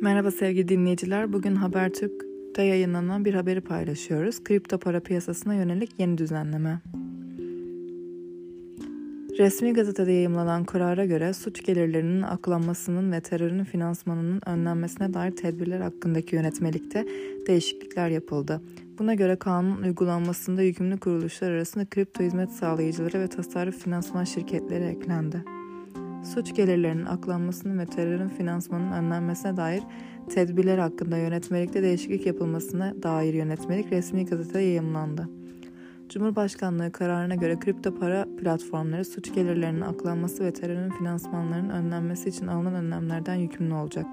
Merhaba sevgili dinleyiciler. Bugün Habertürk'te yayınlanan bir haberi paylaşıyoruz. Kripto para piyasasına yönelik yeni düzenleme. Resmi gazetede yayımlanan karara göre suç gelirlerinin aklanmasının ve terörün finansmanının önlenmesine dair tedbirler hakkındaki yönetmelikte değişiklikler yapıldı. Buna göre kanun uygulanmasında yükümlü kuruluşlar arasında kripto hizmet sağlayıcıları ve tasarruf finansman şirketleri eklendi suç gelirlerinin aklanmasının ve terörün finansmanının önlenmesine dair tedbirler hakkında yönetmelikte değişiklik yapılmasına dair yönetmelik resmi gazetede yayımlandı. Cumhurbaşkanlığı kararına göre kripto para platformları suç gelirlerinin aklanması ve terörün finansmanlarının önlenmesi için alınan önlemlerden yükümlü olacak.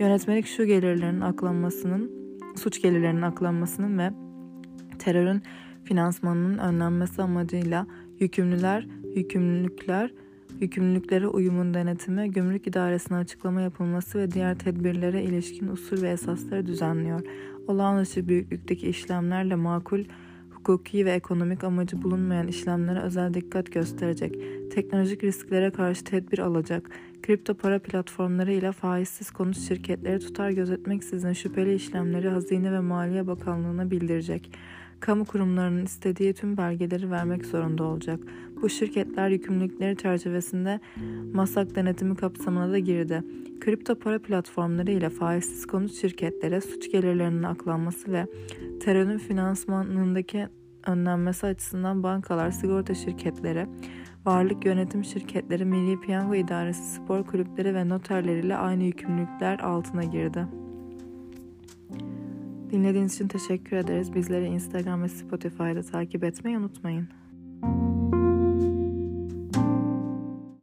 Yönetmelik şu gelirlerin aklanmasının, suç gelirlerinin aklanmasının ve terörün finansmanının önlenmesi amacıyla yükümlüler, yükümlülükler yükümlülüklere uyumun denetimi, gümrük idaresine açıklama yapılması ve diğer tedbirlere ilişkin usul ve esasları düzenliyor. Olağanüstü büyüklükteki işlemlerle makul, hukuki ve ekonomik amacı bulunmayan işlemlere özel dikkat gösterecek, teknolojik risklere karşı tedbir alacak, kripto para platformları ile faizsiz konut şirketleri tutar gözetmeksizin şüpheli işlemleri Hazine ve Maliye Bakanlığı'na bildirecek kamu kurumlarının istediği tüm belgeleri vermek zorunda olacak. Bu şirketler yükümlülükleri çerçevesinde masak denetimi kapsamına da girdi. Kripto para platformları ile faizsiz konut şirketlere suç gelirlerinin aklanması ve terörün finansmanındaki önlenmesi açısından bankalar, sigorta şirketleri, varlık yönetim şirketleri, Milli Piyango İdaresi, spor kulüpleri ve noterleriyle aynı yükümlülükler altına girdi. Dinlediğiniz için teşekkür ederiz. Bizleri Instagram ve Spotify'da takip etmeyi unutmayın.